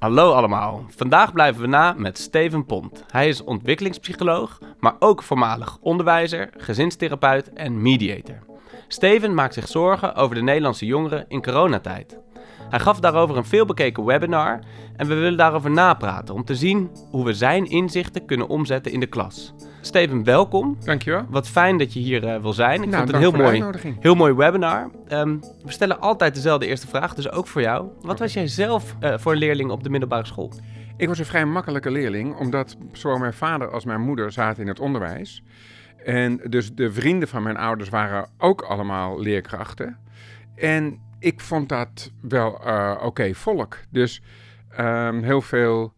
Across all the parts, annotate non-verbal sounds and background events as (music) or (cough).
Hallo allemaal. Vandaag blijven we na met Steven Pont. Hij is ontwikkelingspsycholoog, maar ook voormalig onderwijzer, gezinstherapeut en mediator. Steven maakt zich zorgen over de Nederlandse jongeren in coronatijd. Hij gaf daarover een veelbekeken webinar en we willen daarover napraten om te zien hoe we zijn inzichten kunnen omzetten in de klas. Steven, welkom. Dankjewel. Wat fijn dat je hier uh, wil zijn. Ik nou, vond het een heel mooi, heel mooi webinar. Um, we stellen altijd dezelfde eerste vraag, dus ook voor jou. Wat was jij zelf uh, voor een leerling op de middelbare school? Ik was een vrij makkelijke leerling, omdat zowel mijn vader als mijn moeder zaten in het onderwijs. En dus de vrienden van mijn ouders waren ook allemaal leerkrachten. En ik vond dat wel uh, oké okay, volk. Dus um, heel veel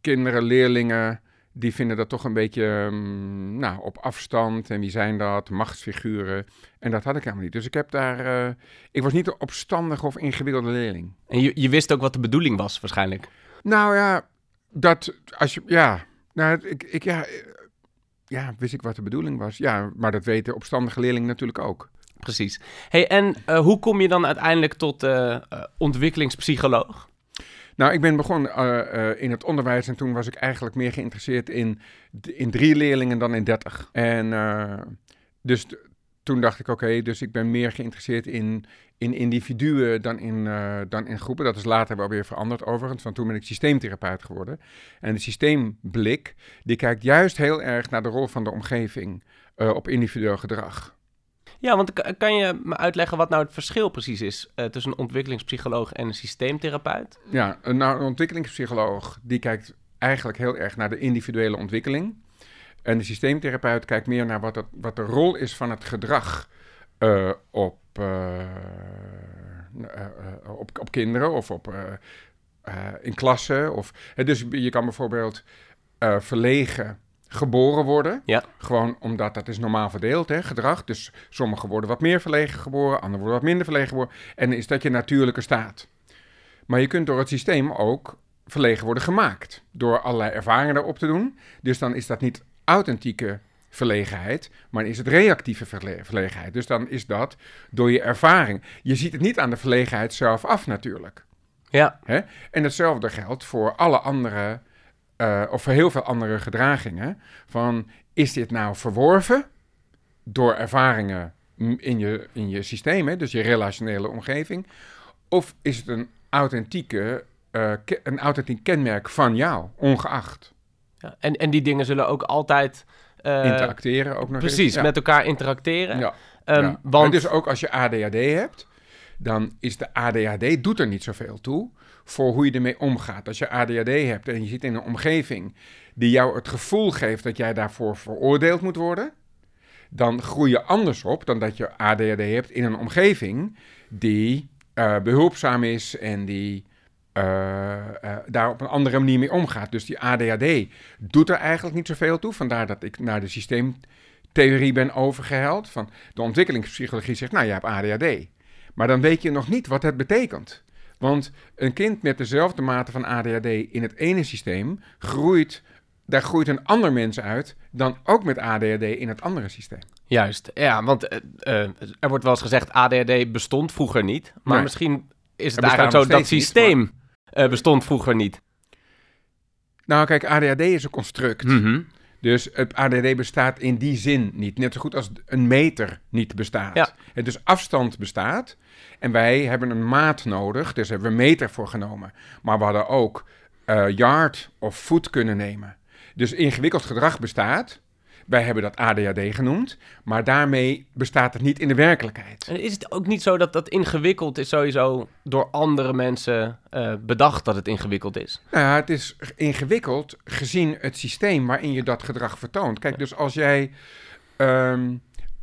kinderen, leerlingen die vinden dat toch een beetje um, nou, op afstand. En wie zijn dat? Machtsfiguren. En dat had ik helemaal niet. Dus ik heb daar. Uh, ik was niet een opstandige of ingewikkelde leerling. En je, je wist ook wat de bedoeling was, waarschijnlijk. Nou ja, dat als je. Ja, nou, ik, ik ja, ja, wist ik wat de bedoeling was. Ja, maar dat weten opstandige leerlingen natuurlijk ook. Precies. Hey, en uh, hoe kom je dan uiteindelijk tot uh, ontwikkelingspsycholoog? Nou, ik ben begonnen uh, uh, in het onderwijs en toen was ik eigenlijk meer geïnteresseerd in, in drie leerlingen dan in dertig. En uh, dus toen dacht ik, oké, dus ik ben meer geïnteresseerd in, in individuen dan in, dan in groepen. Dat is later wel weer veranderd overigens, want toen ben ik systeemtherapeut geworden. En de systeemblik, die kijkt juist heel erg naar de rol van de omgeving op individueel gedrag. Ja, want kan je me uitleggen wat nou het verschil precies is uh, tussen een ontwikkelingspsycholoog en een systeemtherapeut? Ja, nou, een ontwikkelingspsycholoog die kijkt eigenlijk heel erg naar de individuele ontwikkeling. En de systeemtherapeut kijkt meer naar wat, wat de rol is van het gedrag uh, op, uh, op, op kinderen of op, in klassen. Of, dus je kan bijvoorbeeld verlegen geboren worden. Ja. Gewoon omdat dat is normaal verdeeld, hè, gedrag. Dus sommigen worden wat meer verlegen geboren, anderen worden wat minder verlegen geboren. En dan is dat je natuurlijke staat. Maar je kunt door het systeem ook verlegen worden gemaakt. Door allerlei ervaringen daarop te doen. Dus dan is dat niet authentieke verlegenheid, maar is het reactieve verle verlegenheid. Dus dan is dat door je ervaring. Je ziet het niet aan de verlegenheid zelf af natuurlijk. Ja. Hè? En hetzelfde geldt voor alle andere uh, of voor heel veel andere gedragingen. Van is dit nou verworven door ervaringen in je, in je systeem, hè, dus je relationele omgeving? Of is het een authentieke, uh, een authentiek kenmerk van jou, ongeacht? Ja, en, en die dingen zullen ook altijd. Uh, interacteren ook nog Precies, eens. Ja. met elkaar interacteren. Ja. Um, ja. Want... Dus ook als je ADHD hebt, dan is de ADHD doet er niet zoveel toe voor hoe je ermee omgaat. Als je ADHD hebt en je zit in een omgeving die jou het gevoel geeft dat jij daarvoor veroordeeld moet worden, dan groei je anders op dan dat je ADHD hebt in een omgeving die uh, behulpzaam is en die uh, uh, daar op een andere manier mee omgaat. Dus die ADHD doet er eigenlijk niet zoveel toe. Vandaar dat ik naar de systeemtheorie ben overgeheld. Van de ontwikkelingspsychologie zegt, nou, je hebt ADHD. Maar dan weet je nog niet wat het betekent. Want een kind met dezelfde mate van ADHD in het ene systeem groeit, daar groeit een ander mens uit dan ook met ADHD in het andere systeem. Juist, ja, want uh, uh, er wordt wel eens gezegd ADHD bestond vroeger niet, maar Nee. misschien is het eigenlijk zo dat steeds niet, systeem eh, bestond vroeger niet. Nou, kijk, ADHD is een construct. Mhm. Dus het ADD bestaat in die zin niet. Net zo goed als een meter niet bestaat. Ja. Het dus afstand bestaat. En wij hebben een maat nodig. Dus hebben we een meter voor genomen. Maar we hadden ook eh, yard of foot kunnen nemen. Dus ingewikkeld gedrag bestaat. Wij hebben dat ADHD genoemd. Maar daarmee bestaat het niet in de werkelijkheid. En is het ook niet zo dat dat ingewikkeld is sowieso door andere mensen eh, bedacht dat het ingewikkeld is? Nou ja, het is ingewikkeld gezien het systeem waarin je dat gedrag vertoont. Kijk, dus als jij ehm,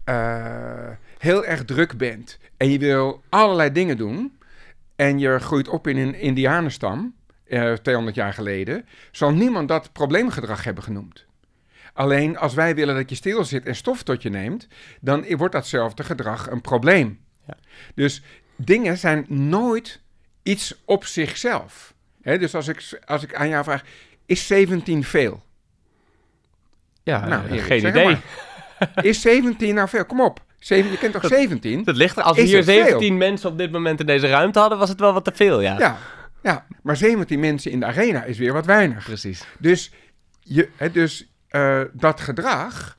eh, heel erg druk bent en je wil allerlei dingen doen en je groeit op in een indianenstam, eh 200 jaar geleden, zal niemand dat probleemgedrag hebben genoemd. Alleen als wij willen dat je stil zit en stof tot je neemt, dan wordt datzelfde gedrag een probleem. Ja. Dus dingen zijn nooit iets op zichzelf. Dus als ik, als ik aan jou vraag, is 17 veel? Ja, Nou, eh, Erik, geen idee. maar. Is 17 nou veel? Kom op. Je kent toch 17? Dat ligt er. Als we Is hier het veel? 17 mensen op dit moment in deze ruimte hadden, was het wel wat te veel, ja. Ja. Ja, maar 17 mensen in de arena is weer wat weinig. Precies. Dus, je, dus eh, dat gedrag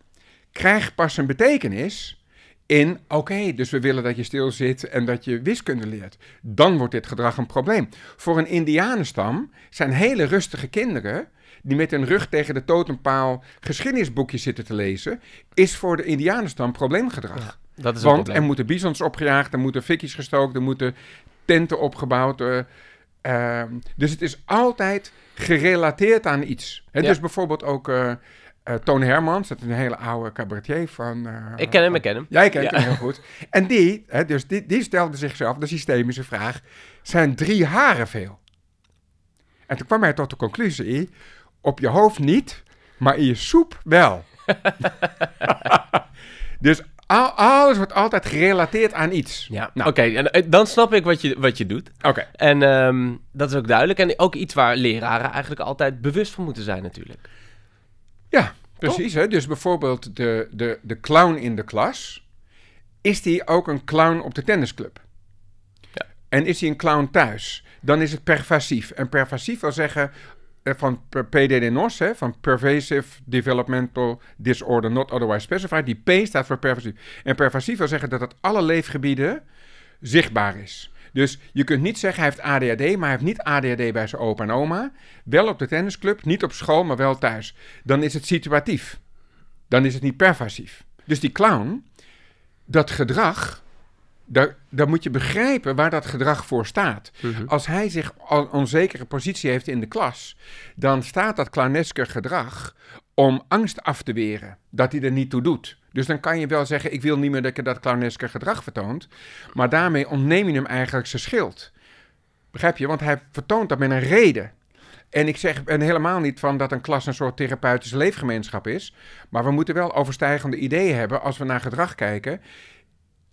krijgt pas een betekenis in, oké, dus we willen dat je stil zit en dat je wiskunde leert. Dan wordt dit gedrag een probleem. Voor een indianenstam zijn hele rustige kinderen die met hun rug tegen de totempaal geschiedenisboekjes zitten te lezen, is voor de indianenstam probleemgedrag. Ja, dat is Want er moeten bizons opgejaagd, er moeten fikjes gestookt, er moeten tenten opgebouwd. Uh, uh, dus het is altijd gerelateerd aan iets. Hè, Ja. Dus bijvoorbeeld ook uh, Toon Hermans, dat is een hele oude cabaretier van... eh, Ik ken hem, ik ken hem. Jij kent Ja. hem heel goed. En die, hè, dus die, die stelde zichzelf de systemische vraag: zijn drie haren veel? En toen kwam hij tot de conclusie: op je hoofd niet, maar in je soep wel. (laughs) dus al- alles wordt altijd gerelateerd aan iets. Ja, Nou. oké. en eh, dan snap ik wat je, wat je doet. Oké. En ehm, dat is ook duidelijk. En ook iets waar leraren eigenlijk altijd bewust van moeten zijn natuurlijk. Ja, precies. Hè? Dus bijvoorbeeld de, de, de clown in de klas. Is die ook een clown op de tennisclub? Ja. En is hij een clown thuis? Dan is het pervasief. En pervasief wil zeggen eh, van PDD-NOS, van Pervasive Developmental Disorder Not Otherwise Specified. Die P staat voor pervasief. En pervasief wil zeggen dat het alle leefgebieden zichtbaar is. Dus je kunt niet zeggen hij heeft ADHD, maar hij heeft niet ADHD bij zijn opa en oma. Wel op de tennisclub, niet op school, maar wel thuis. Dan is het situatief. Dan is het niet pervasief. Dus die clown, dat gedrag, daar, daar moet je begrijpen waar dat gedrag voor staat. Als hij zich al een onzekere positie heeft in de klas, dan staat dat clowneske gedrag om angst af te weren, dat hij er niet toe doet. Dus dan kan je wel zeggen, ik wil niet meer dat je dat clowneske gedrag vertoont, maar daarmee ontneem je hem eigenlijk zijn schild. Begrijp je? Want hij vertoont dat met een reden. En ik zeg en helemaal niet van dat een klas een soort therapeutische leefgemeenschap is. Maar we moeten wel overstijgende ideeën hebben als we naar gedrag kijken.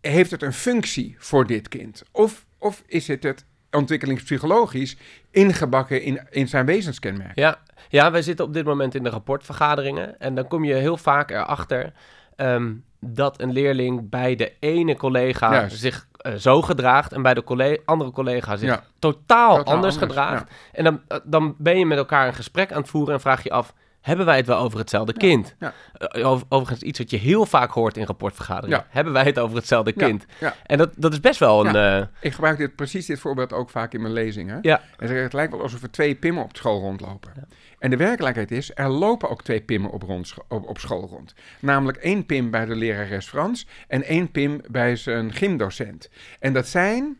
Heeft het een functie voor dit kind? Of, of is het het ontwikkelingspsychologisch ingebakken in, in zijn wezenskenmerk? Ja, ja, wij zitten op dit moment in de rapportvergaderingen. En dan kom je heel vaak erachter ehm, dat een leerling bij de ene collega Juist. zich eh, zo gedraagt en bij de andere collega zich Ja. totaal, Totaal anders, anders, gedraagt. En dan, eh, dan ben je met elkaar een gesprek aan het voeren en vraag je af, hebben wij het wel over hetzelfde kind? ja. Eh, over- overigens iets wat je heel vaak hoort in rapportvergaderingen. Ja. Hebben wij het over hetzelfde kind? ja. En dat, dat is best wel een... eh, Ik gebruik dit, precies dit voorbeeld ook vaak in mijn lezingen. ja, En zeg, het lijkt wel alsof er twee pimmen op school rondlopen. En de werkelijkheid is, er lopen ook twee pimmen op, rond, op, op school rond. Namelijk één pim bij de lerares Frans en één pim bij zijn gymdocent. En dat zijn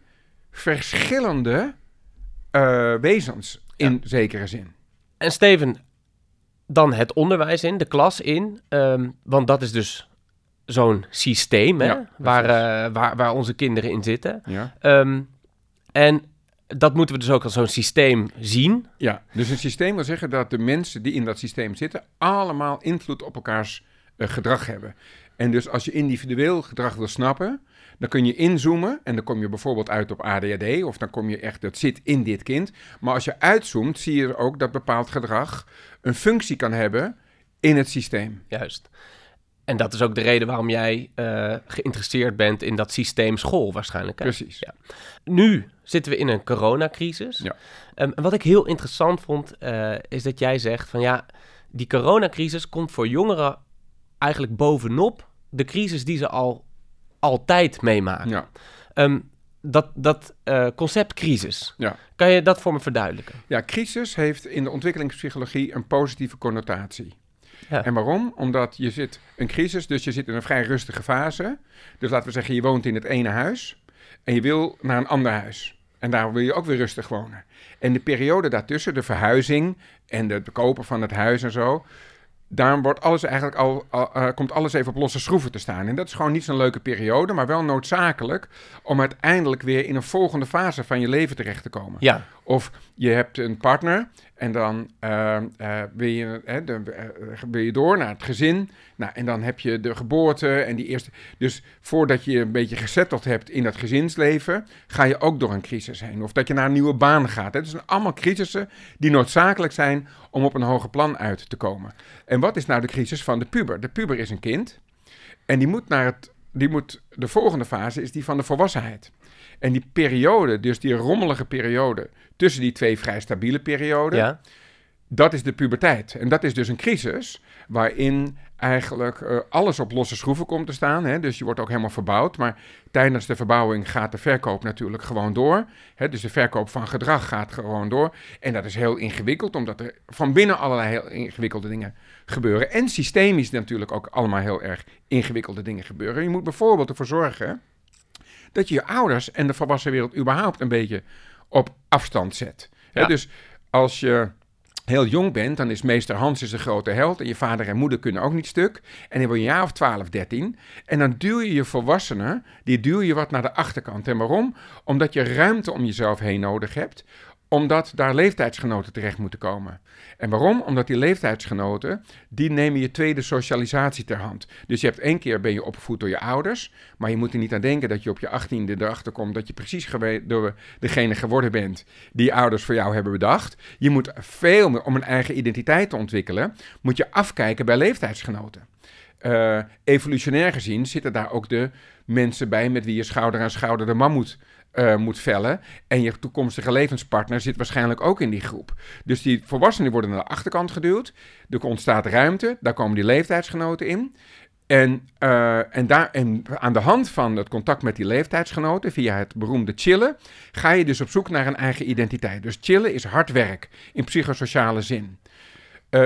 verschillende eh, wezens in zekere zin. En Steven, dan het onderwijs in, de klas in. ehm, want dat is dus zo'n systeem hè, Ja, waar, eh, waar, waar onze kinderen in zitten. Ja? Ehm, en dat moeten we dus ook als zo'n systeem zien. ja, dus een systeem wil zeggen dat de mensen die in dat systeem zitten allemaal invloed op elkaars eh, gedrag hebben. En dus als je individueel gedrag wil snappen, dan kun je inzoomen en dan kom je bijvoorbeeld uit op ADHD of dan kom je echt, dat zit in dit kind. Maar als je uitzoomt, zie je ook dat bepaald gedrag een functie kan hebben in het systeem. Juist. En dat is ook de reden waarom jij eh, geïnteresseerd bent in dat systeem school waarschijnlijk. Hè? Precies. Ja. Nu zitten we in een coronacrisis. Ja. Ehm, en wat ik heel interessant vond, eh, is dat jij zegt van ja, die coronacrisis komt voor jongeren eigenlijk bovenop de crisis die ze al altijd meemaken. Ja. Ehm, dat dat eh, concept crisis, Ja. kan je dat voor me verduidelijken? ja, crisis heeft in de ontwikkelingspsychologie een positieve connotatie. Ja. En waarom? Omdat je zit een crisis, dus je zit in een vrij rustige fase. Dus laten we zeggen, je woont in het ene huis en je wil naar een ander huis. En daar wil je ook weer rustig wonen. En de periode daartussen, de verhuizing en het kopen van het huis en zo, daar wordt alles eigenlijk al, al- eh, komt alles even op losse schroeven te staan. En dat is gewoon niet zo'n leuke periode, maar wel noodzakelijk om uiteindelijk weer in een volgende fase van je leven terecht te komen. Ja, Of je hebt een partner en dan eh, eh, wil, je, eh, je door naar het gezin. Nou, en dan heb je de geboorte en die eerste. Dus voordat je je een beetje gezetteld hebt in dat gezinsleven, ga je ook door een crisis heen. Of dat je naar een nieuwe baan gaat. Het zijn allemaal crisissen die noodzakelijk zijn om op een hoger plan uit te komen. En wat is nou de crisis van de puber? De puber is een kind en die moet naar het. Die moet, de volgende fase is die van de volwassenheid. En die periode, dus die rommelige periode tussen die twee vrij stabiele perioden, Ja. dat is de puberteit. En dat is dus een crisis waarin eigenlijk eh, alles op losse schroeven komt te staan. Hè? Dus je wordt ook helemaal verbouwd. Maar tijdens de verbouwing gaat de verkoop natuurlijk gewoon door. Hè? Dus de verkoop van gedrag gaat gewoon door. En dat is heel ingewikkeld, omdat er van binnen allerlei heel ingewikkelde dingen gebeuren. En systemisch natuurlijk ook allemaal heel erg ingewikkelde dingen gebeuren. Je moet bijvoorbeeld ervoor zorgen dat je je ouders en de volwassen wereld überhaupt een beetje op afstand zet. Ja. Dus als je heel jong bent, dan is meester Hans is een grote held. En je vader en moeder kunnen ook niet stuk. En dan ben je een jaar of 12, 13. En dan duw je je volwassenen, die duw je wat naar de achterkant. En waarom? Omdat je ruimte om jezelf heen nodig hebt omdat daar leeftijdsgenoten terecht moeten komen. En waarom? Omdat die leeftijdsgenoten, die nemen je tweede socialisatie ter hand. Dus je hebt één keer ben je opgevoed door je ouders, maar je moet er niet aan denken dat je op je achttiende erachter komt dat je precies door degene geworden bent die ouders voor jou hebben bedacht. Je moet veel meer, om een eigen identiteit te ontwikkelen, moet je afkijken bij leeftijdsgenoten. Eh, evolutionair gezien zitten daar ook de mensen bij met wie je schouder aan schouder de mammoet eh, moet vellen. En je toekomstige levenspartner zit waarschijnlijk ook in die groep. Dus die volwassenen worden naar de achterkant geduwd. Er ontstaat ruimte, daar komen die leeftijdsgenoten in. En, eh, en, daar, en aan de hand van het contact met die leeftijdsgenoten, via het beroemde chillen, ga je dus op zoek naar een eigen identiteit. Dus chillen is hard werk in psychosociale zin. Eh,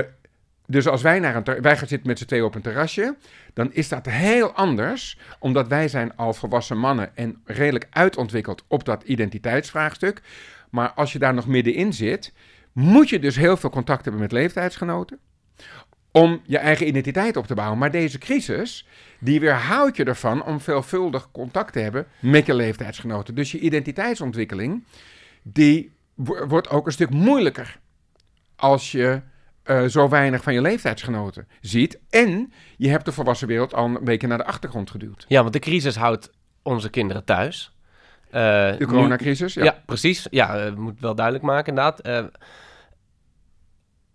dus als wij, naar een wij gaan zitten met z'n tweeën op een terrasje, dan is dat heel anders, omdat wij zijn al volwassen mannen en redelijk uitontwikkeld op dat identiteitsvraagstuk. Maar als je daar nog middenin zit, moet je dus heel veel contact hebben met leeftijdsgenoten om je eigen identiteit op te bouwen. Maar deze crisis, die weerhoudt je ervan om veelvuldig contact te hebben met je leeftijdsgenoten. Dus je identiteitsontwikkeling, die wo- wordt ook een stuk moeilijker als je eh, zo weinig van je leeftijdsgenoten ziet. En je hebt de volwassen wereld al een beetje naar de achtergrond geduwd. ja, want de crisis houdt onze kinderen thuis. Eh, De nu- coronacrisis, ja. Ja, precies. Ja, eh, moet wel duidelijk maken inderdaad.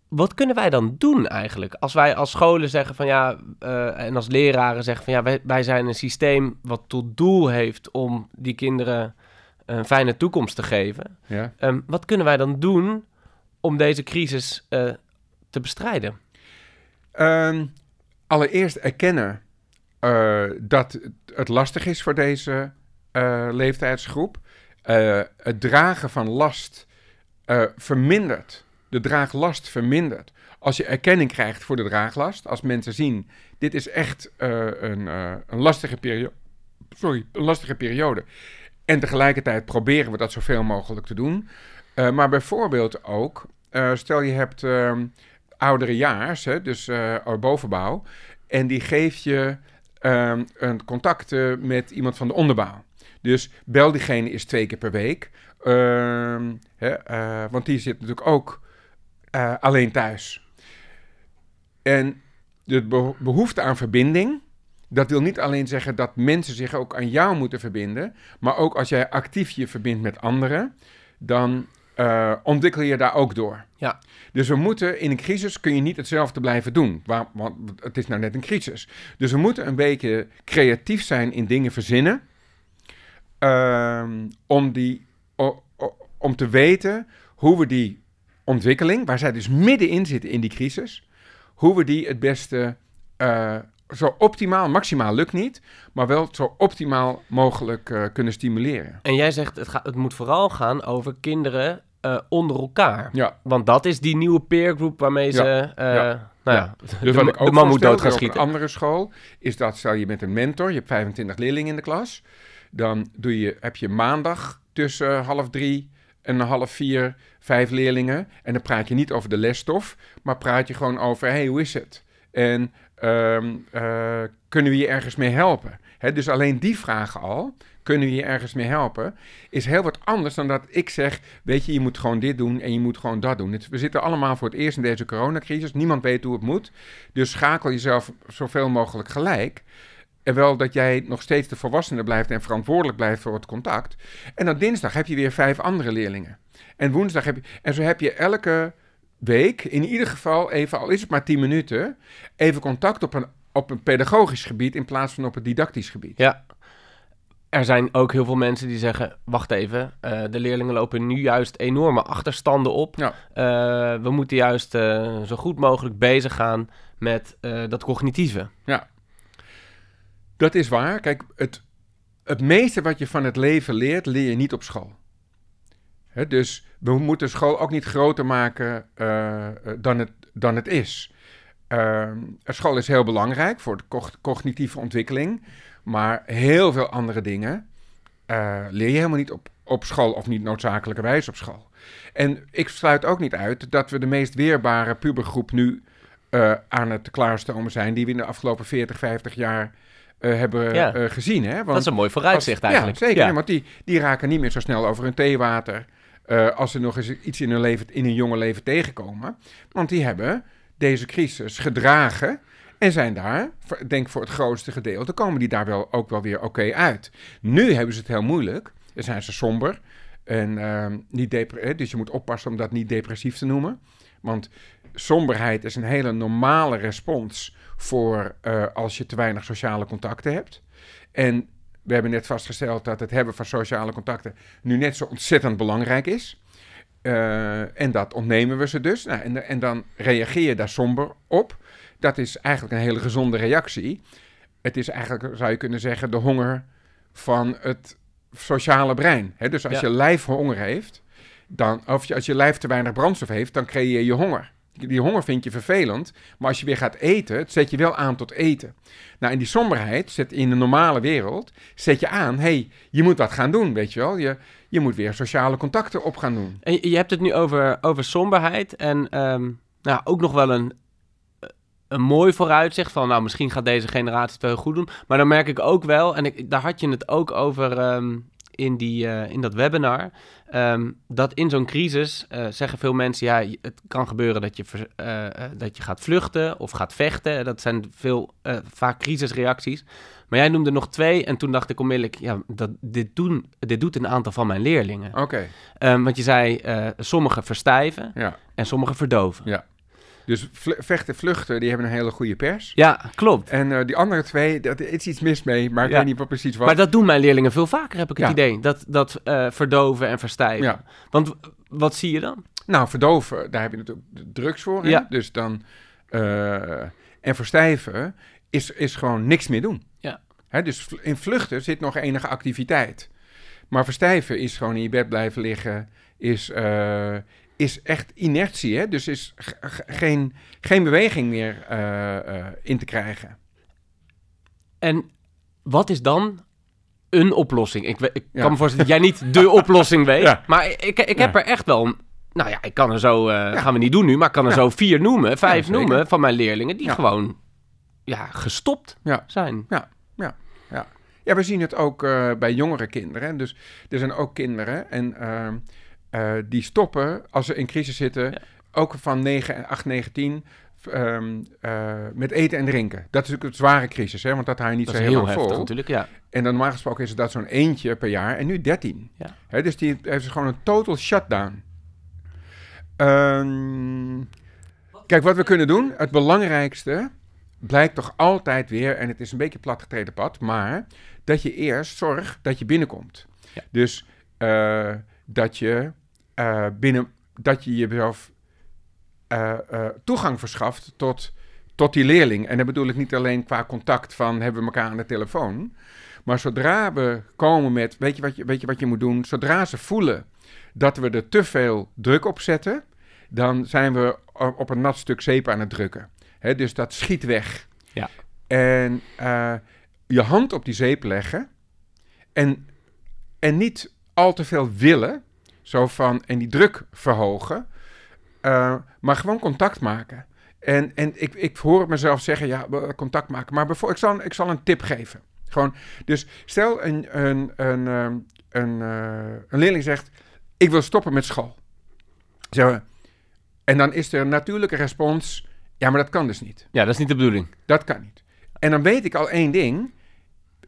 Wat kunnen wij dan doen eigenlijk? Als wij als scholen zeggen van ja, en als leraren zeggen van ja, wij, wij zijn een systeem wat tot doel heeft om die kinderen een fijne toekomst te geven. ja. Ehm, wat kunnen wij dan doen om deze crisis te bestrijden? Ehm, allereerst erkennen eh, dat het- lastig is voor deze eh, leeftijdsgroep. Eh, het dragen van last vermindert. De draaglast vermindert. Als je erkenning krijgt voor de draaglast, als mensen zien, dit is echt een, een lastige periode. Sorry, een lastige periode. En tegelijkertijd proberen we dat zoveel mogelijk te doen. Maar bijvoorbeeld ook, stel je hebt ehm ouderejaars, hè, dus eh, bovenbouw, en die geeft je ehm, een contact eh, met iemand van de onderbouw. Dus bel diegene eens twee keer per week. Ehm, hè, eh, want die zit natuurlijk ook alleen thuis. En de beho- behoefte aan verbinding, dat wil niet alleen zeggen dat mensen zich ook aan jou moeten verbinden, maar ook als jij actief je verbindt met anderen, dan eh, ontwikkel je daar ook door. Ja. Dus we moeten in een crisis kun je niet hetzelfde blijven doen, waar, want het is nou net een crisis. Dus we moeten een beetje creatief zijn in dingen verzinnen, ehm, om, die, o- o- om te weten hoe we die ontwikkeling, waar zij dus middenin zitten in die crisis, hoe we die het beste eh, zo optimaal, maximaal lukt niet, maar wel zo optimaal mogelijk eh, kunnen stimuleren. En jij zegt het, gaat, het moet vooral gaan over kinderen eh, onder elkaar. Ja, Want dat is die nieuwe peergroep waarmee ze, Ja, eh, ja, nou ja, de, dus wat ma- ik de ook man moet dood gaan schieten. een andere school, is dat stel je met een mentor, je hebt 25 leerlingen in de klas, dan doe je, heb je maandag tussen half drie en half vier vijf leerlingen. En dan praat je niet over de lesstof, maar praat je gewoon over, hey, hoe is het? En ehm, eh, kunnen we je ergens mee helpen? Hè, dus alleen die vragen al, kunnen we je ergens mee helpen, is heel wat anders dan dat ik zeg, weet je, je moet gewoon dit doen en je moet gewoon dat doen. We zitten allemaal voor het eerst in deze coronacrisis, niemand weet hoe het moet. Dus schakel jezelf zoveel mogelijk gelijk. En wel dat jij nog steeds de volwassene blijft en verantwoordelijk blijft voor het contact. En dan dinsdag heb je weer vijf andere leerlingen. En woensdag heb je. En zo heb je elke week, in ieder geval even, al is het maar tien minuten, even contact op een, op een pedagogisch gebied in plaats van op het didactisch gebied. Ja. Er zijn ook heel veel mensen die zeggen: wacht even, eh, de leerlingen lopen nu juist enorme achterstanden op. Ja. Eh, we moeten juist eh, zo goed mogelijk bezig gaan met dat cognitieve. Dat is waar. Kijk, het, het meeste wat je van het leven leert, leer je niet op school. Hè, dus we moeten school ook niet groter maken dan, het, dan het is. Ehm, school is heel belangrijk voor de co- cognitieve ontwikkeling. Maar heel veel andere dingen eh, leer je helemaal niet op, op school of niet noodzakelijkerwijs op school. En ik sluit ook niet uit dat we de meest weerbare pubergroep nu eh, aan het klaarstomen zijn... die we in de afgelopen 40, 50 jaar eh, hebben Ja. gezien. Hè? Want dat is een mooi vooruitzicht als- eigenlijk. Ja, zeker. Ja. want die, die raken niet meer zo snel over hun theewater. als ze nog eens iets in hun, leven, in hun jonge leven tegenkomen. Want die hebben deze crisis gedragen. En zijn daar, denk voor het grootste gedeelte, komen die daar wel, ook wel weer oké uit. Nu hebben ze het heel moeilijk. Dan zijn ze somber. En, ehm, niet dus je moet oppassen om dat niet depressief te noemen. Want somberheid is een hele normale respons voor eh, als je te weinig sociale contacten hebt. En we hebben net vastgesteld dat het hebben van sociale contacten nu net zo ontzettend belangrijk is. Eh, en dat ontnemen we ze dus. Nou, en, en dan reageer je daar somber op. Dat is eigenlijk een hele gezonde reactie. Het is eigenlijk, zou je kunnen zeggen, de honger van het sociale brein. Hè? Dus als Ja. je lijf honger heeft, dan, of je- als je lijf te weinig brandstof heeft, dan creëer je honger. Die honger vind je vervelend, maar als je weer gaat eten, het zet je wel aan tot eten. Nou, en die somberheid zet in de normale wereld, zet je aan, hey, je moet wat gaan doen, weet je wel. Je, je moet weer sociale contacten op gaan doen. En je, je hebt het nu over, over somberheid en ehm, nou, ook nog wel een, een mooi vooruitzicht van, nou, misschien gaat deze generatie het wel goed doen. Maar dan merk ik ook wel, en ik, daar had je het ook over ehm, in, die, eh, in dat webinar, ehm, dat in zo'n crisis eh, zeggen veel mensen, ja, het kan gebeuren dat je, eh, dat je gaat vluchten of gaat vechten. Dat zijn veel, vaak crisisreacties. Maar jij noemde nog twee en toen dacht ik onmiddellijk, ja, dat, dit, doen, dit doet een aantal van mijn leerlingen. Oké, Ehm, want je zei, sommigen verstijven ja. en sommigen verdoven. Dus vechten, vluchten, die hebben een hele goede pers. Ja, klopt. En eh, die andere twee, daar is iets mis mee, maar ik Ja. weet niet wat precies wat. Maar dat doen mijn leerlingen veel vaker, heb ik het Ja. idee. Dat, dat eh, verdoven en verstijven. Ja. Want wat zie je dan? Nou, verdoven, daar heb je natuurlijk drugs voor. Ja. Dus dan. eh, en verstijven is, is gewoon niks meer doen. Ja. Hè, dus in vluchten zit nog enige activiteit. Maar verstijven is gewoon in je bed blijven liggen. Is, is echt inertie. Hè? Dus is geen, geen beweging meer eh, eh, in te krijgen. En wat is dan een oplossing? Ik, ik Ja. kan me voorstellen dat jij niet de (laughs) oplossing weet. Ja. Maar ik, ik, ik heb Ja. er echt wel... Nou ja, ik kan er zo... eh, Gaan we niet doen nu, maar ik kan er Ja. zo vier noemen, vijf noemen van mijn leerlingen... die Ja. gewoon ja, gestopt Ja. zijn. Ja, we zien het ook bij jongere kinderen. Dus er zijn ook kinderen en eh, die stoppen als ze in crisis zitten, Ja. ook van 9, 8, 9, 10, ehm, eh, met eten en drinken. Dat is natuurlijk een zware crisis, hè, want dat hou je niet Dat zo heel, heel lang heftig vol. natuurlijk, ja. En dan normaal gesproken is dat zo'n eentje per jaar en nu 13. Ja. Hè, dus die heeft dus gewoon een total shutdown. Ehm, kijk, wat we kunnen doen, het belangrijkste blijkt toch altijd weer, en het is een beetje platgetreden pad, maar dat je eerst zorgt dat je binnenkomt. Ja. Dus eh, dat je eh, binnen, dat je jezelf eh, eh, toegang verschaft tot, tot die leerling. En dat bedoel ik niet alleen qua contact van hebben we elkaar aan de telefoon, maar zodra we komen met, weet je wat je, weet je, wat je moet doen? Zodra ze voelen dat we er te veel druk op zetten, dan zijn we op een nat stuk zeep aan het drukken. Hè, dus dat schiet weg. Ja. En je hand op die zeep leggen en, en niet al te veel willen, zo van, en die druk verhogen, eh, maar gewoon contact maken. En, en ik, ik hoor mezelf zeggen, ja, contact maken. Maar bijvoorbeeld, ik zal, ik zal een tip geven. Gewoon, dus stel een, een, een, ehm, een, eh, een leerling zegt, ik wil stoppen met school. Zo, en dan is er een natuurlijke respons, ja, maar dat kan dus niet. Ja, dat is niet de bedoeling. Dat kan niet. En dan weet ik al één ding.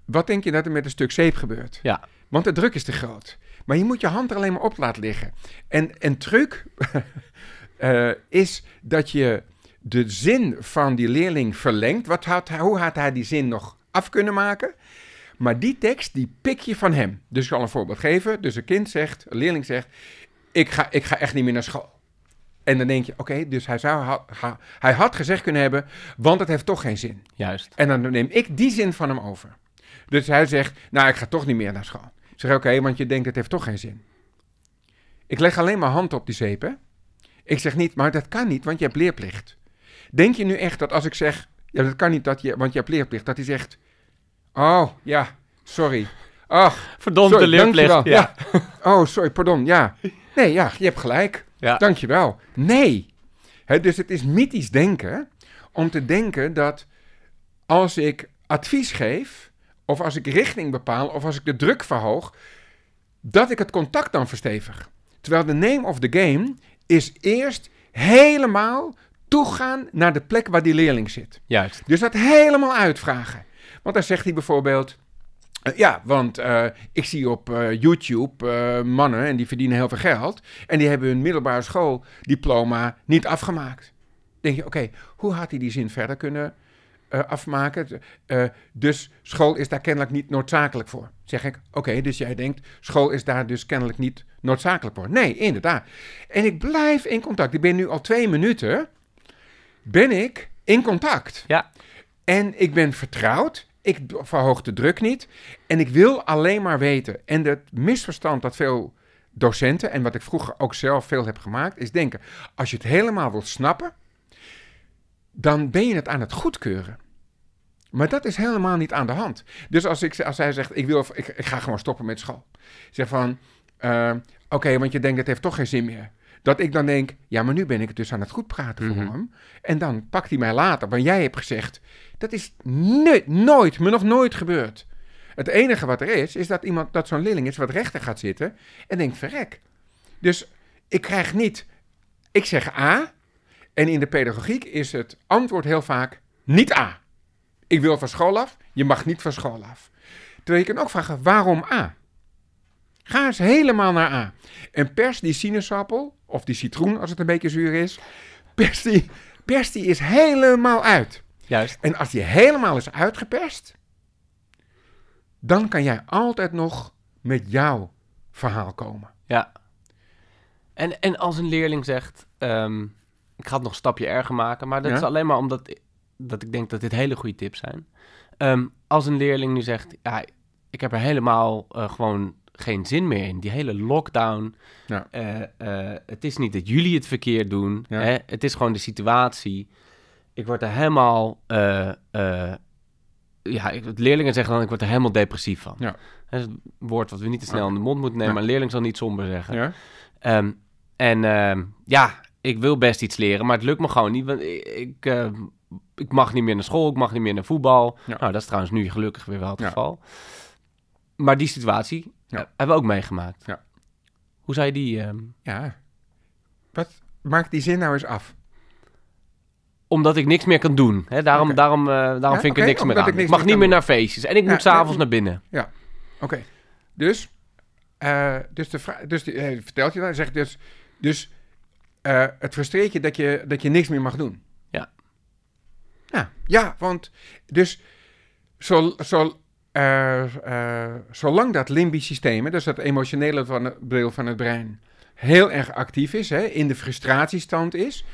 Wat denk je dat er met een stuk zeep gebeurt? Ja. Want de druk is te groot. Maar je moet je hand er alleen maar op laten liggen. En een truc (laughs) eh, is dat je de zin van die leerling verlengt. Wat had, hoe had hij die zin nog af kunnen maken? Maar die tekst, die pik je van hem. Dus ik zal een voorbeeld geven. Dus een kind zegt, een leerling zegt, ik ga, ik ga echt niet meer naar school. En dan denk je, oké, dus hij, zou, ha- ha- hij had gezegd kunnen hebben, want het heeft toch geen zin. Juist. En dan neem ik die zin van hem over. Dus hij zegt, nou, ik ga toch niet meer naar school. Ik zeg, oké, want je denkt, het heeft toch geen zin. Ik leg alleen maar hand op die zeep, hè. Ik zeg niet, maar dat kan niet, want je hebt leerplicht. Denk je nu echt dat als ik zeg, ja, dat kan niet, dat je, want je hebt leerplicht, dat hij zegt, oh, ja, sorry. Ach, Verdomde sorry, leerplicht. Ja. (laughs) oh, sorry, pardon, ja. Nee, ja, je hebt gelijk. Ja. Dankjewel. Nee. Dus het is mythisch denken om te denken dat als ik advies geef, of als ik richting bepaal, of als ik de druk verhoog, dat ik het contact dan verstevig. Terwijl de name of the game is eerst helemaal toegaan naar de plek waar die leerling zit. Juist. Dus dat helemaal uitvragen. Want dan zegt hij bijvoorbeeld. eh, ja, want eh, ik zie op eh, YouTube mannen en die verdienen heel veel geld. En die hebben hun middelbare schooldiploma niet afgemaakt. Denk je, oké, hoe had hij die zin verder kunnen eh, afmaken? Eh, dus school is daar kennelijk niet noodzakelijk voor. Zeg ik, oké, dus jij denkt, school is daar dus kennelijk niet noodzakelijk voor. Nee, inderdaad. En ik blijf in contact. Ik ben nu al twee minuten, ben ik in contact. Ja. En ik ben vertrouwd. Ik verhoog de druk niet. En ik wil alleen maar weten. En het misverstand dat veel docenten, en wat ik vroeger ook zelf veel heb gemaakt, is denken: als je het helemaal wilt snappen, dan ben je het aan het goedkeuren. Maar dat is helemaal niet aan de hand. Dus als, ik, als hij zegt: ik, wil, ik, ik ga gewoon stoppen met school. Zeg van: eh, oké, want je denkt het heeft toch geen zin meer. Dat ik dan denk: ja, maar nu ben ik het dus aan het goed praten voor Mhm. hem. En dan pakt hij mij later. Want jij hebt gezegd: dat is nooit, nooit, me nog nooit gebeurd. Het enige wat er is, is dat iemand, dat zo'n leerling is wat rechter gaat zitten en denkt, verrek. Dus ik krijg niet, ik zeg A, en in de pedagogiek is het antwoord heel vaak niet A. Ik wil van school af, je mag niet van school af. Terwijl je kan ook vragen, waarom A? Ga eens helemaal naar A. En pers die sinaasappel, of die citroen als het een beetje zuur is, pers die, pers die is helemaal uit. Juist. En als die helemaal is uitgeperst, dan kan jij altijd nog met jouw verhaal komen. Ja. En, en als een leerling zegt, ehm, ik ga het nog een stapje erger maken, maar dat Ja? is alleen maar omdat dat ik denk dat dit hele goede tips zijn. Ehm, als een leerling nu zegt, ja, ik heb er helemaal eh, gewoon geen zin meer in. Die hele lockdown. Ja. eh, eh, het is niet dat jullie het verkeerd doen. Ja. Hè? Het is gewoon de situatie. Ik word er helemaal... ja, ik, leerlingen zeggen dan, ik word er helemaal depressief van. Ja. Dat is een woord wat we niet te snel in de mond moeten nemen, maar een leerling zal niet somber zeggen. Ja? Ehm, en ehm, ja, ik wil best iets leren, maar het lukt me gewoon niet. Want ik, ik, eh, ik mag niet meer naar school, ik mag niet meer naar voetbal. Ja. Nou, dat is trouwens nu gelukkig weer wel het Ja. geval. Maar die situatie Ja. eh, hebben we ook meegemaakt. Ja. Hoe je die... ehm, Ja. Wat, maak die zin nou eens af. omdat ik niks meer kan doen. Hè? Daarom, daarom, eh, daarom Ja, vind ik er niks meer aan. ik niks mag meer niet meer naar feestjes. En ik Ja, moet s'avonds naar binnen. Oké. Dus, dus, de dus die, vertelt je dan, zegt dus, dus eh, het frustreert je dat, je dat je niks meer mag doen. Ja. Ja, ja want dus zo, zo, eh, eh, zolang dat limbisch systeem, dus dat emotionele van het, van het brein, heel erg actief is, hè, in de frustratiestand is,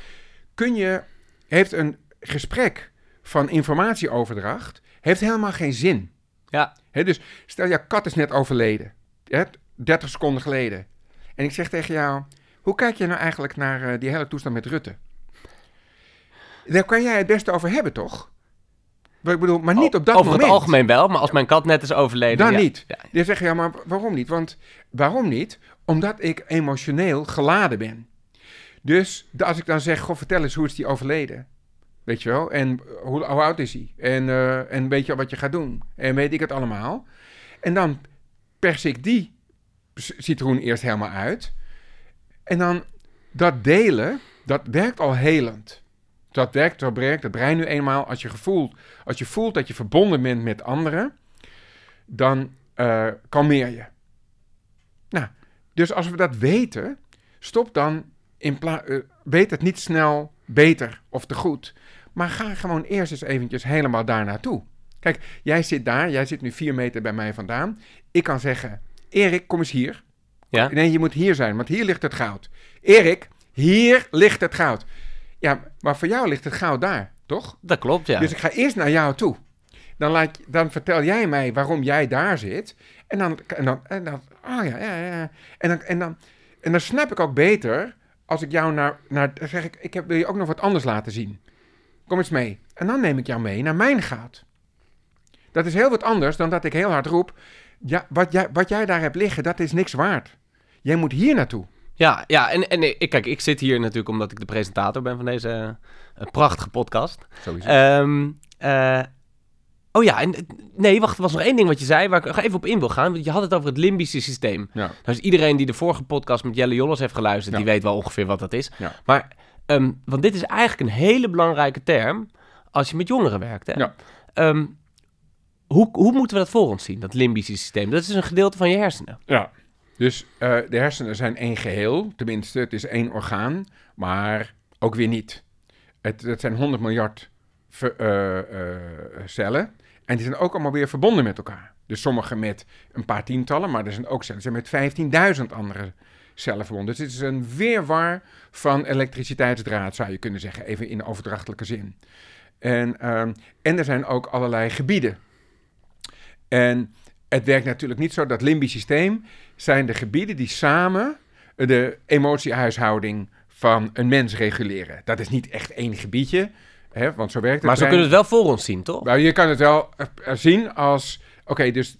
kun je, heeft een gesprek van informatieoverdracht, heeft helemaal geen zin. Ja, Hè, dus stel, jouw kat is net overleden. Hè, 30 seconden geleden. En ik zeg tegen jou, hoe kijk je nou eigenlijk naar eh, die hele toestand met Rutte? Daar kan jij het beste over hebben, toch? Ik bedoel, maar niet op dat over moment. het algemeen wel, maar als mijn kat net is overleden... Dan ja. niet. Ja. Dan zeg je, ja, maar waarom niet? Want waarom niet? Omdat ik emotioneel geladen ben. Dus als ik dan zeg, goh, vertel eens, hoe is die overleden? Weet je wel? En eh, hoe, hoe oud is hij? En, eh, en weet je wat je gaat doen? En weet ik het allemaal? En dan pers ik die citroen eerst helemaal uit. En dan dat delen, dat werkt al helend. Dat werkt, zo werkt het brein nu eenmaal. Als je, gevoelt, als je voelt dat je verbonden bent met anderen, dan eh, kalmeer je. Nou, dus als we dat weten, stop dan in plaats. weet het niet snel beter of te goed. Maar ga gewoon eerst eens eventjes helemaal daar naartoe. Kijk, jij zit daar, jij zit nu vier meter bij mij vandaan. Ik kan zeggen, Erik, kom eens hier. Ja? Nee, je moet hier zijn, want hier ligt het goud. Erik, hier ligt het goud. Ja, maar voor jou ligt het goud daar, toch? Dat klopt, ja. Dus ik ga eerst naar jou toe. Dan, laat, dan vertel jij mij waarom jij daar zit. En dan, en dan, en dan oh ja, ja, ja. En dan, en dan, en dan snap ik ook beter als ik jou naar, naar zeg ik, ik heb, wil je ook nog wat anders laten zien. Kom eens mee. En dan neem ik jou mee naar mijn goud. Dat is heel wat anders dan dat ik heel hard roep, ja, wat jij, wat jij daar hebt liggen, dat is niks waard. Jij moet hier naartoe. Ja, ja en, en ik, kijk, ik zit hier natuurlijk omdat ik de presentator ben van deze eh, prachtige podcast. Sowieso. Ehm, eh, oh ja, en, nee, wacht, er was nog één ding wat je zei waar ik nog even op in wil gaan. Want je had het over het limbische systeem. ja. Dus iedereen die de vorige podcast met Jelle Jolles heeft geluisterd, Ja. die weet wel ongeveer wat dat is. Ja. Maar, ehm, want dit is eigenlijk een hele belangrijke term als je met jongeren werkt. Hè? Ja. Ehm, hoe, hoe moeten we dat voor ons zien, dat limbische systeem? Dat is een gedeelte van je hersenen. Ja. Dus eh, de hersenen zijn één geheel, tenminste, het is één orgaan, maar ook weer niet. Het, het zijn 100 miljard eh, eh, cellen en die zijn ook allemaal weer verbonden met elkaar. Dus sommige met een paar tientallen, maar er zijn ook cellen die zijn met 15.000 andere cellen verbonden. Dus het is een weerwar van elektriciteitsdraad, zou je kunnen zeggen, even in overdrachtelijke zin. En, ehm, en er zijn ook allerlei gebieden. En het werkt natuurlijk niet zo. Dat limbisch systeem zijn de gebieden die samen de emotiehuishouding van een mens reguleren. Dat is niet echt één gebiedje, hè, want zo werkt het. Maar zo kunnen we het wel voor ons zien, toch? Nou, je kan het wel eh, eh, zien als, oké, dus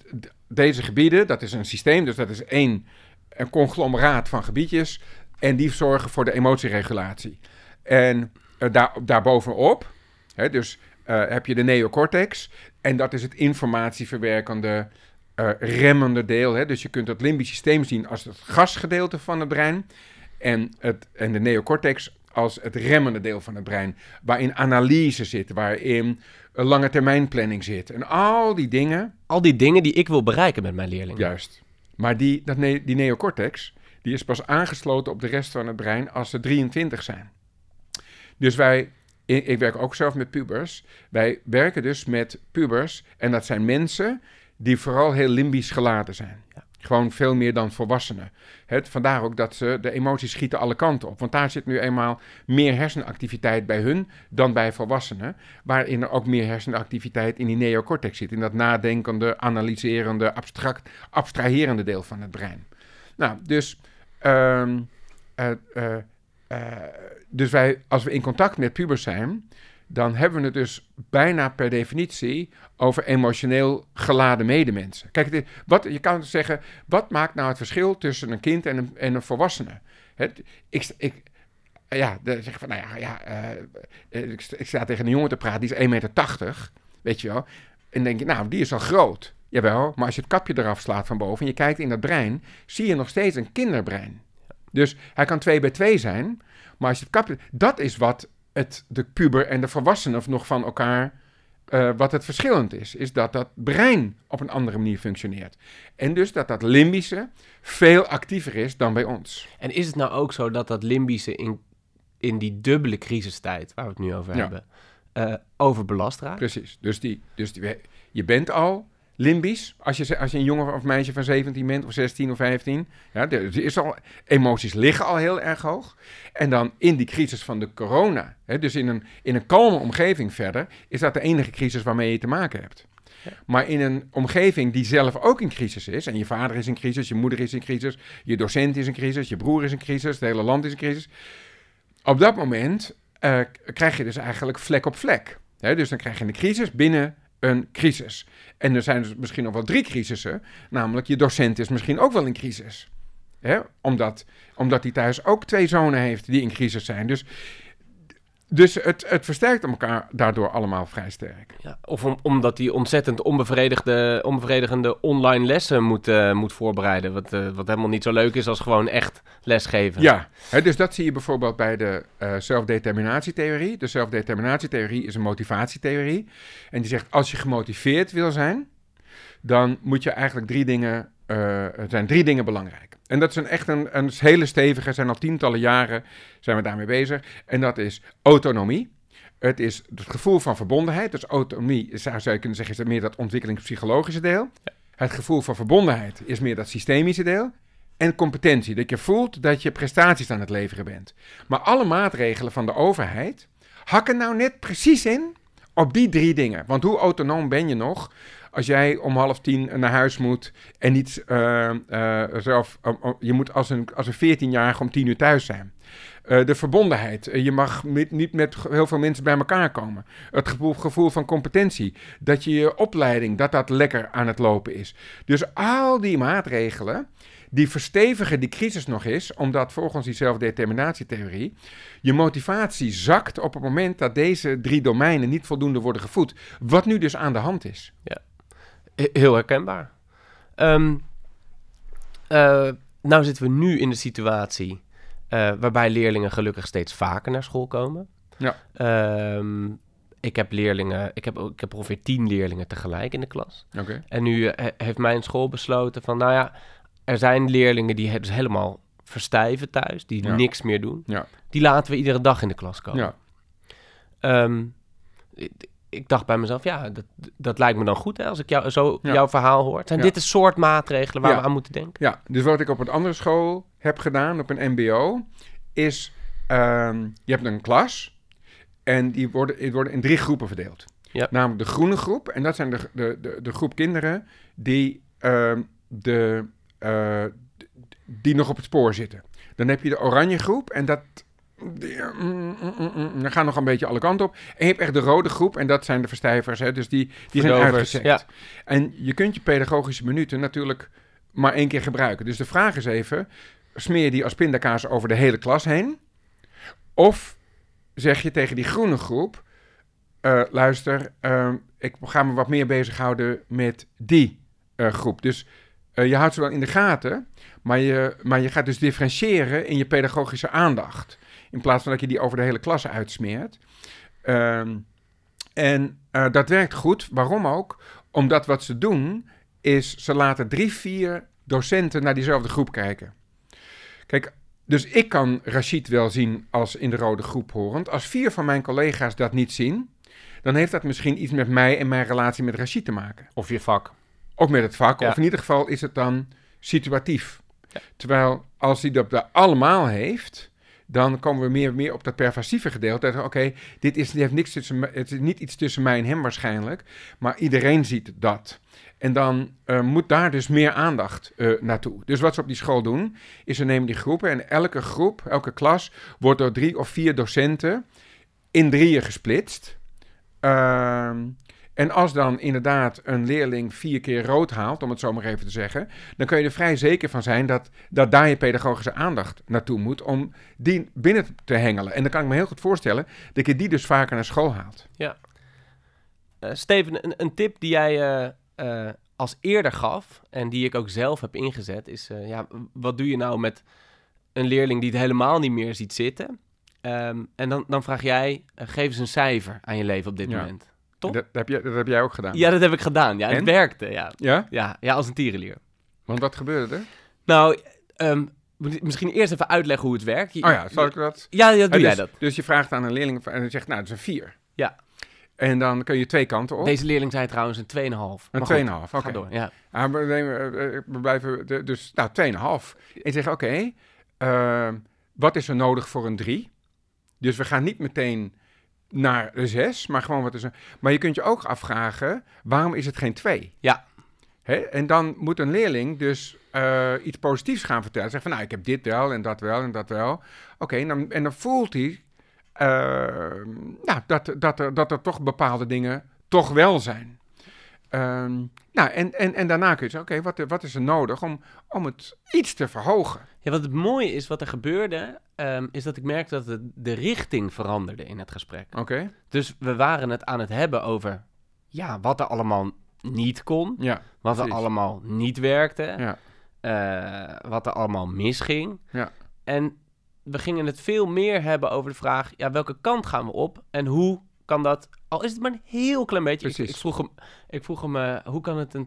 deze gebieden, dat is een systeem, dus dat is één een conglomeraat van gebiedjes en die zorgen voor de emotieregulatie. En eh, daar, daarbovenop, hè, dus heb je de neocortex en dat is het informatieverwerkende, eh, remmende deel. Hè. Dus je kunt het limbisch systeem zien als het gasgedeelte van het brein en, het, en de neocortex als het remmende deel van het brein, waarin analyse zit, waarin een lange termijn planning zit. En al die dingen, Al die dingen die ik wil bereiken met mijn leerlingen. juist. Maar die, dat ne- die neocortex, die is pas aangesloten op de rest van het brein als ze 23 zijn. Dus wij, ik werk ook zelf met pubers. Wij werken dus met pubers en dat zijn mensen die vooral heel limbisch geladen zijn. Gewoon veel meer dan volwassenen. Het, vandaar ook dat ze de emoties schieten alle kanten op. Want daar zit nu eenmaal meer hersenactiviteit bij hun dan bij volwassenen. Waarin er ook meer hersenactiviteit in die neocortex zit. In dat nadenkende, analyserende, abstract, abstraherende deel van het brein. Nou, dus, ehm, eh, eh, dus wij, als we in contact met pubers zijn, dan hebben we het dus bijna per definitie over emotioneel geladen medemensen. Kijk, dit, wat, je kan zeggen, wat maakt nou het verschil tussen een kind en een, en een volwassene? Het, ik, ik, ja, dan zeg van, nou ja, ja eh, ik, ik sta tegen een jongen te praten, die is 1,80 meter, weet je wel. En denk je, nou, die is al groot. Jawel, maar als je het kapje eraf slaat van boven en je kijkt in dat brein, zie je nog steeds een kinderbrein. Dus hij kan 2 bij 2 zijn, maar als je het kapje... Dat is wat het, de puber en de volwassene nog van elkaar... eh, wat het verschillend is, is dat dat brein op een andere manier functioneert. En dus dat dat limbische veel actiever is dan bij ons. En is het nou ook zo dat dat limbische in, in die dubbele crisistijd, waar we het nu over Ja. hebben, eh, overbelast raakt? Precies. Dus, die, dus die, je bent al limbisch. Als je, als je een jongen of meisje van 17 bent, of 16 of 15. Ja, er is al, emoties liggen al heel erg hoog. En dan in die crisis van de corona, hè, dus in een, in een kalme omgeving verder, is dat de enige crisis waarmee je te maken hebt. Maar in een omgeving die zelf ook in crisis is, en je vader is in crisis, je moeder is in crisis, je docent is in crisis, je broer is in crisis, het hele land is in crisis. Op dat moment eh, krijg je dus eigenlijk vlek op vlek. Hè, dus dan krijg je een crisis binnen een crisis. En er zijn dus misschien nog wel drie crisissen, namelijk je docent is misschien ook wel in crisis. Hè, omdat, omdat hij thuis ook twee zonen heeft die in crisis zijn. Dus, dus het, het versterkt elkaar daardoor allemaal vrij sterk. Ja, of om, omdat hij ontzettend onbevredigde, onbevredigende online lessen moet, eh, moet voorbereiden. Wat, eh, wat helemaal niet zo leuk is als gewoon echt lesgeven. Ja, hè, dus dat zie je bijvoorbeeld bij de eh, zelfdeterminatietheorie. De zelfdeterminatietheorie is een motivatietheorie. En die zegt, als je gemotiveerd wil zijn, dan moet je eigenlijk drie dingen, eh, er zijn drie dingen belangrijk. En dat is een, echt een, een hele stevige, zijn al tientallen jaren zijn we daarmee bezig. En dat is autonomie. Het is het gevoel van verbondenheid. Dus autonomie, zou zou je kunnen zeggen, is meer dat ontwikkelingspsychologische deel. Het gevoel van verbondenheid is meer dat systemische deel. En competentie, dat je voelt dat je prestaties aan het leveren bent. Maar alle maatregelen van de overheid hakken nou net precies in op die drie dingen. Want hoe autonoom ben je nog als jij om half tien naar huis moet en niet eh, eh, zelf... om- je moet als een, als een 14-jarige om tien uur thuis zijn. Eh, de verbondenheid. Eh, je mag niet met heel veel mensen bij elkaar komen. Het gevoel, gevoel van competentie. Dat je je opleiding, dat dat lekker aan het lopen is. Dus al die maatregelen, die verstevigen die crisis nog eens, omdat volgens die zelfdeterminatietheorie je motivatie zakt op het moment dat deze drie domeinen niet voldoende worden gevoed. Wat nu dus aan de hand is. He- Heel herkenbaar. Ehm, eh, nou zitten we nu in de situatie eh, waarbij leerlingen gelukkig steeds vaker naar school komen. Ja. Ehm, ik heb leerlingen, ik heb, ik heb ongeveer tien leerlingen tegelijk in de klas. Oké. En nu eh, heeft mijn school besloten van, nou ja, er zijn leerlingen die dus helemaal verstijven thuis, die Ja. niks meer doen. Ja. Die laten we iedere dag in de klas komen. Ja. Ehm, ik, dacht bij mezelf, ja, dat, dat lijkt me dan goed hè, als ik jou, zo Ja. jouw verhaal hoor. Zijn Ja. dit de soort maatregelen waar Ja. we aan moeten denken? Ja, dus wat ik op een andere school heb gedaan, op een MBO, is ehm, je hebt een klas en die worden, die worden in drie groepen verdeeld. Namelijk de groene groep, en dat zijn de, de, de, de groep kinderen die, ehm, de, eh, die nog op het spoor zitten. Dan heb je de oranje groep en dat. Die, mm, mm, mm, dan gaan nog een beetje alle kanten op. En je hebt echt de rode groep en dat zijn de verstijvers. Hè, dus die, die zijn uitgezet. ja. En je kunt je pedagogische minuten natuurlijk maar één keer gebruiken. Dus de vraag is even, smeer je die als pindakaas over de hele klas heen? Of zeg je tegen die groene groep, eh, luister, eh, ik ga me wat meer bezighouden met die eh, groep. Dus eh, je houdt ze wel in de gaten, maar je, maar je gaat dus differentiëren in je pedagogische aandacht. In plaats van dat je die over de hele klas uitsmeert. Ehm, en eh, dat werkt goed. Waarom ook? Omdat wat ze doen, is ze laten drie, vier docenten naar diezelfde groep kijken. Kijk, dus ik kan Rachid wel zien als in de rode groep horend. Als vier van mijn collega's dat niet zien, dan heeft dat misschien iets met mij en mijn relatie met Rachid te maken. Of je vak. Of met het vak, Ja. of in ieder geval is het dan situatief. Ja. Terwijl als hij dat allemaal heeft, dan komen we meer, meer op dat pervasieve gedeelte. Oké, dit is, heeft niks tussen, het is niet iets tussen mij en hem waarschijnlijk, maar iedereen ziet dat. En dan eh, moet daar dus meer aandacht eh, naartoe. Dus wat ze op die school doen, is ze nemen die groepen en elke groep, elke klas, wordt door drie of vier docenten in drieën gesplitst. Ehm, en als dan inderdaad een leerling vier keer rood haalt, om het zo maar even te zeggen, dan kun je er vrij zeker van zijn dat, dat daar je pedagogische aandacht naartoe moet om die binnen te hengelen. En dan kan ik me heel goed voorstellen dat je die dus vaker naar school haalt. Eh, Steven, een, een tip die jij eh, eh, als eerder gaf en die ik ook zelf heb ingezet, is ja, wat doe je nou met een leerling die het helemaal niet meer ziet zitten? Ehm, en dan, dan vraag jij, geef eens een cijfer aan je leven op dit Ja. moment. Dat, heb jij, dat heb jij ook gedaan. Ja, dat heb ik gedaan. Ja, het werkte. Ja. Ja? Ja, ja, als een tierenlier. Want wat gebeurde er? Nou, ehm, misschien eerst even uitleggen hoe het werkt. Je- Oh ja, zal ik dat? Ja, ja, doe dus, jij dat. Dus je vraagt aan een leerling en hij zegt, nou, dat is een 4. Ja. En dan kun je twee kanten op. Deze leerling zei trouwens een 2,5. een Maar 2,5, goed, oké. Ga door, ja. Ah, we, eh, we blijven, dus, nou, 2,5. En je zegt, oké, eh, wat is er nodig voor een 3? Dus we gaan niet meteen naar de 6, maar gewoon wat is er... Maar je kunt je ook afvragen, waarom is het geen 2? Ja. Hè? En dan moet een leerling dus eh, iets positiefs gaan vertellen. Zeggen van, nou, ik heb dit wel en dat wel en dat wel. Oké, en, dan, en dan voelt hij eh, nou, dat, dat, er, dat er toch bepaalde dingen toch wel zijn. Ehm, nou, en, en, en daarna kun je zeggen, oké, wat, wat is er nodig om, om het iets te verhogen? Ja, wat het mooie is, wat er gebeurde, ehm, is dat ik merkte dat het, de richting veranderde in het gesprek. Oké, Dus we waren het aan het hebben over, ja, wat er allemaal niet kon, ja, wat er allemaal niet werkte, ja, eh, wat er allemaal misging. Ja. En we gingen het veel meer hebben over de vraag, ja, welke kant gaan we op en hoe kan dat, al is het maar een heel klein beetje. Ik, Precies. ik vroeg hem, ik vroeg hem eh, hoe kan het een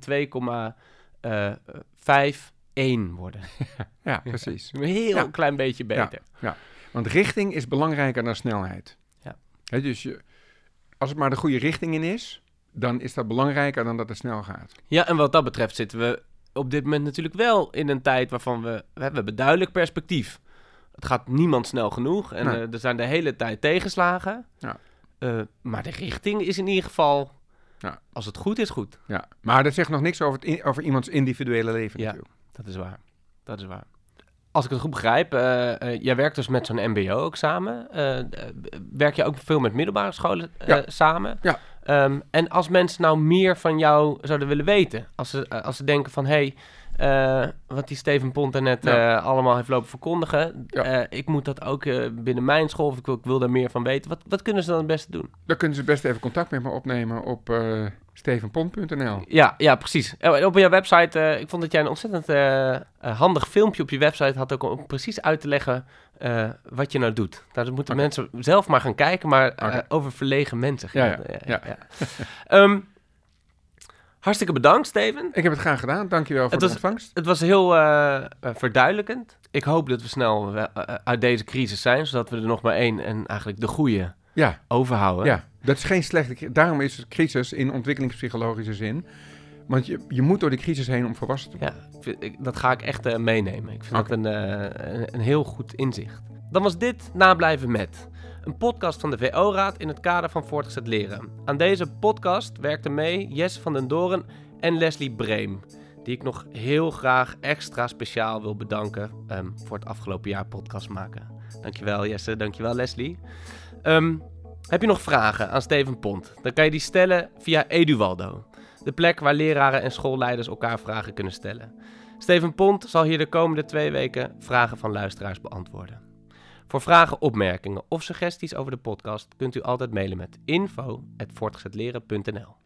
2,51 worden? (laughs) ja, precies. Een heel Ja. klein beetje beter. Want richting is belangrijker dan snelheid. Ja. Hè, dus je, als het maar de goede richting in is, dan is dat belangrijker dan dat het snel gaat. Ja, en wat dat betreft zitten we op dit moment natuurlijk wel in een tijd waarvan we... We hebben duidelijk perspectief. Het gaat niemand snel genoeg en Nee. eh, er zijn de hele tijd tegenslagen. Ja. Eh, maar de richting is in ieder geval... Ja. Als het goed is, goed. Ja. Maar dat zegt nog niks over, het in- over iemands individuele leven Ja. natuurlijk. Dat is waar. Dat is waar. Als ik het goed begrijp, eh, eh, jij werkt dus met zo'n MBO ook samen. Werk je ook veel met middelbare scholen Ja. samen? Ja. Ehm, en als mensen nou meer van jou zouden willen weten, als ze, als ze denken van hé, hey, eh, wat die Steven Pont net Ja. eh, allemaal heeft lopen verkondigen, Ja. eh, ik moet dat ook binnen mijn school of ik wil, ik wil daar meer van weten. Wat, wat kunnen ze dan het beste doen? Dan kunnen ze best even contact met me opnemen op stevenpont.nl. Ja, ja, precies. Eh, Op jouw website, ik vond dat jij een ontzettend handig filmpje op je website had, ook om precies uit te leggen wat je nou doet. Nou, dan moeten mensen zelf maar gaan kijken, maar over verlegen mensen. Ja, het, ja. (laughs) Ehm, hartstikke bedankt, Steven. Ik heb het graag gedaan. Dankjewel voor Het de was- ontvangst. Het was heel eh, eh, verduidelijkend. Ik hoop dat we snel eh, uit deze crisis zijn, zodat we er nog maar één en eigenlijk de goede Ja, overhouden. ja, dat is geen slechte... Daarom is het crisis in ontwikkelingspsychologische zin. Want je, je moet door die crisis heen om volwassen te worden. Ja, ik dat ga ik echt meenemen. Ik vind dat een, een, een heel goed inzicht. Dan was dit Nablijven Met. Een podcast van de VO-raad in het kader van voortgezet leren. Aan deze podcast werkten mee Jesse van den Doren en Leslie Breem. Die ik nog heel graag extra speciaal wil bedanken ehm, voor het afgelopen jaar podcast maken. Dankjewel Jesse, dankjewel Leslie. Ehm, heb je nog vragen aan Steven Pont? Dan kan je die stellen via Eduwaldo. De plek waar leraren en schoolleiders elkaar vragen kunnen stellen. Steven Pont zal hier de komende twee weken vragen van luisteraars beantwoorden. Voor vragen, opmerkingen of suggesties over de podcast kunt u altijd mailen met info.voortgezetleren.nl